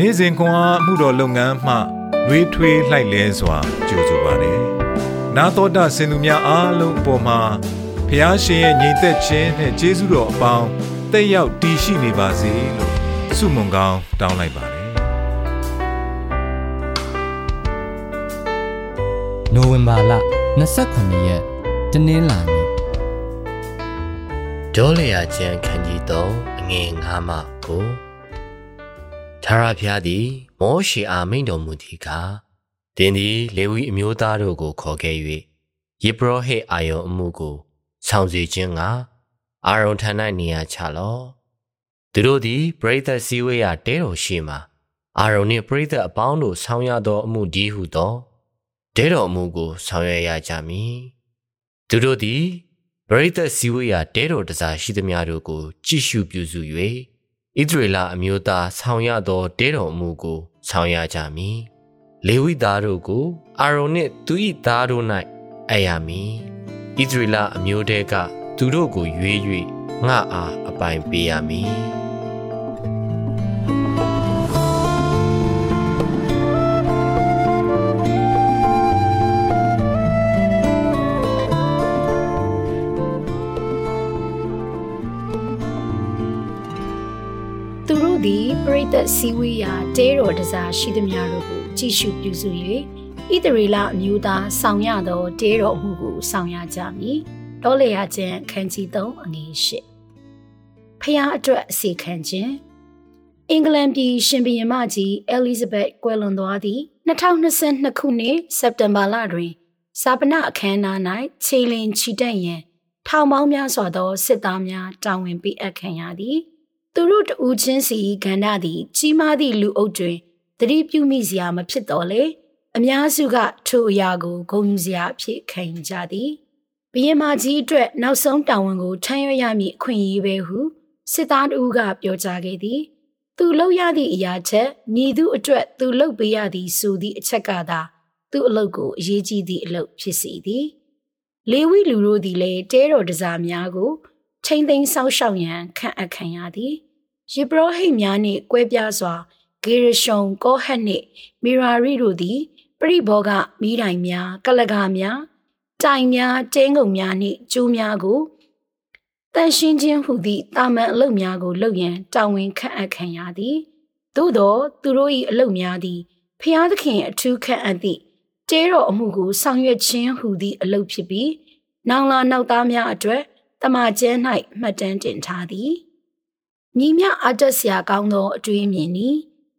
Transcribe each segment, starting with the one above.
နေ့စဉ်ခွန်အားမှုတော်လုပ်ငန်းမှနှွေးထွေးလှိုက်လဲစွာကြိုဆိုပါတယ်။နာတော်တာစင်သူများအားလုံးအပေါ်မှာဖះရှင်ရဲ့ညီသက်ခြင်းနဲ့ကျေးဇူးတော်အပေါင်းတက်ရောက်တည်ရှိနေပါစေလို့ဆုမွန်ကောင်းတောင်းလိုက်ပါတယ်။နိုဝင်ဘာလ29ရက်တနင်္လာနေ့ဒေါလျာကျန်ခန်းကြီးတော့အငယ်ငါးမှကို ထာရဖျားသည် မောရှေအားမိန်တော်မူသည်ကားတင်းသည်လေဝိအမျိုးသားတို့ကိုခေါ်ခဲ့၍ယေဘရဟိအာယုံအမှုကိုဆောင်စီခြင်းကအာရုံထံ၌နေရာချလော့သူတို့သည်ပရိသတ်စည်းဝေးရာတဲတော်ရှိမှအာရုံနှင့်ပရိသတ်အပေါင်းတို့ဆောင်ရသောအမှုဒီဟုသောတဲတော်အမှုကိုဆောင်ရွက်ရကြမည်သူတို့သည်ပရိသတ်စည်းဝေးရာတဲတော်တစားရှိသမျှတို့ကိုကြည့်ရှုပြုစု၍ ဣသရေလအမျိုးသားဆောင်ရသောတဲတော်မူကိုဆောင်ရကြမည်။လေဝိသားတို့ကိုအာရုန်နှင့်သူ၏သားတို့၌အပ်ရမည်။ဣသရေလအမျိုးတဲကသူတို့ကိုရွေး၍ငါအားအပိုင်ပေးရမည်။ သူတို့သည်ပရိသတ်စည်းဝေးရာတဲတော်တစားရှိသမျှတို့ကိုကြည့်ရှုပြုစု၍ဣသရေလအမျိုးသားဆောင်ရသောတဲတော်အမှုကိုဆောင်ရကြမည်။တောလေရခြင်းခန်းကြီး3အငယ်8ဖျားအတွက်အစီခံခြင်းအင်္ဂလန်ပြည်ရှင်ဘုရင်မကြီးအဲလီဇဘက်ကွယ်လွန်သွားသည့်2022ခုနှစ်စက်တင်ဘာလတွင်စာပနအခမ်းအနား၌ခြေလင်ချီတက်ရန်ထောင်ပေါင်းများစွာသောစစ်သားများတာဝန်ပေးအပ်ခံရသည်။ သူတို့တူချင်းစီကန္ဓာသည် ကြီးမားသည့်လူအုပ်တွင်သတိပြုမိစရာမဖြစ်တော့လေအများစုကထိုအရာကိုဂုဏ်ယူစရာအဖြစ်ခံယူကြသည်ဘုရင်မကြီးအတွက်နောက်ဆုံးတာဝန်ကိုထမ်းရွက်ရမည့်အခွင့်အရေးပဲဟုစစ်သားတူကပြောကြားခဲ့သည် သူလုပ်ရသည့်အရာချက်ညီသူအတွက်သူလုပ်ပေးရသည်ဆိုသည့်အချက်ကသာသူ့အလုပ်ကိုအရေးကြီးသည့်အလုပ်ဖြစ်စီသည်လေဝိလူတို့သည်လည်းတဲတော်တစားများကိုထိမ့်သိမ်းဆောက်ရှောက်ရန်ခန့်အပ်ခံရသည် ယေဘရဟိတ်များနှင့်ကွဲပြားစွာဂေရရှုံကောဟတ်နှင့်မီရာရီတို့သည်ပရိဘောဂမိတိုင်များကလကာများတိုင်များတင်းငုံများနှင့်ကျိုးများကိုတန်ရှင်းခြင်းဟုသည့်တာမန်အလုပ်များကိုလုပ်ရန်တာဝန်ခန့်အပ်ခံရသည်သို့သောသူတို့၏အလုပ်များသည်ဖျားသခင်အထူးခန့်အပ်သည့်တဲတော်အမှုကိုဆောင်ရွက်ခြင်းဟုသည့်အလုပ်ဖြစ်ပြီးနောင်လာနောက်သားများအတွက်တမန်ကျမ်း၌မှတ်တမ်းတင်ထားသည် ညီမြအားတက်စရာကောင်းသောအတွေ့အမြင်ဤ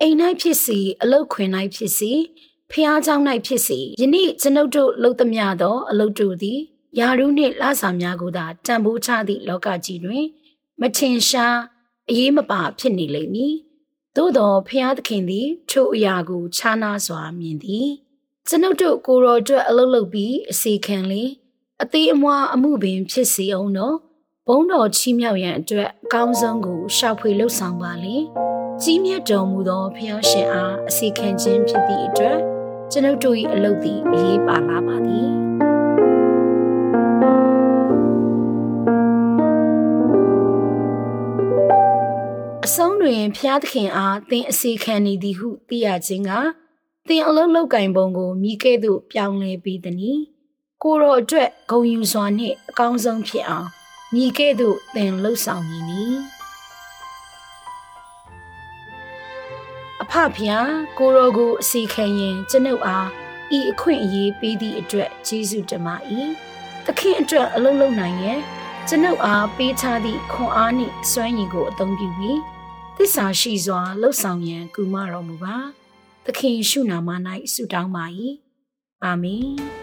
အိမ်၌ဖြစ်စီအလုတ်ခွင်၌ဖြစ်စီဖျားเจ้า၌ဖြစ်စီယနေ့ကျွန်ုပ်တို့လှုပ်သမျှသောအလုတ်တို့သည်ယာရုနှင့်လဆာများကိုသာတန်ဖိုးချသည့်လောကကြီးတွင် မထင်ရှားအရေးမပါဖြစ်နေလိမ့်မည်သို့သောဖျားသခင်သည်ထိုအရာကိုခြားနာစွာမြင်သည်ကျွန်ုပ်တို့ကိုယ်တော်အတွက်အလုတ်လုပ်ပြီးအစီခံလေအသေးအမွားအမှုပင်ဖြစ်စီအောင်တော့ ဘုံတော်ချီးမြှောက်ရန်အတွက်အကောင်းဆုံးကိုရှာဖွေလှုပ်ဆောင်ပါလေကြီးမြတ်တော်မူသောဖျားရှင်အားအစီခံခြင်းဖြစ်သည့်အတွက်ကျွန်ုပ်တို့၏အလုပ်သည်အရေးပါလာပါသည်အဆုံးတွင်ဖျားသခင်အားသင်အစီခံနေသည်ဟုသိရခြင်းကသင်အလုပ်လုပ်ကင်ပုံကိုမိကဲ့သို့ပြောင်းလဲပြီးသည်။ကိုတော်အတွက်ဂုံယူစွာနှင့်အကောင်းဆုံးဖြစ်အောင် မိကဲ့သို့သင်လှုပ်ဆောင်မည်နီ။အဖဖျားကိုတော်ကိုအစီခံရင်ကျွန်ုပ်အားဤအခွင့်အရေးပေးသည့်အတွက်ကျေးဇူးတင်ပါ၏။သခင်အတွက်အလုပ်လုပ်နိုင်ရင်ကျွန်ုပ်အားပေးထားသည့်ခွန်အားနှင့်စွမ်းရည်ကိုအသုံးပြုပြီးသစ္စာရှိစွာလှုပ်ဆောင်ရန်ကူမတော်မူပါ။သခင်ရှုနာမ၌ဆုတောင်းပါ၏။အာမင်။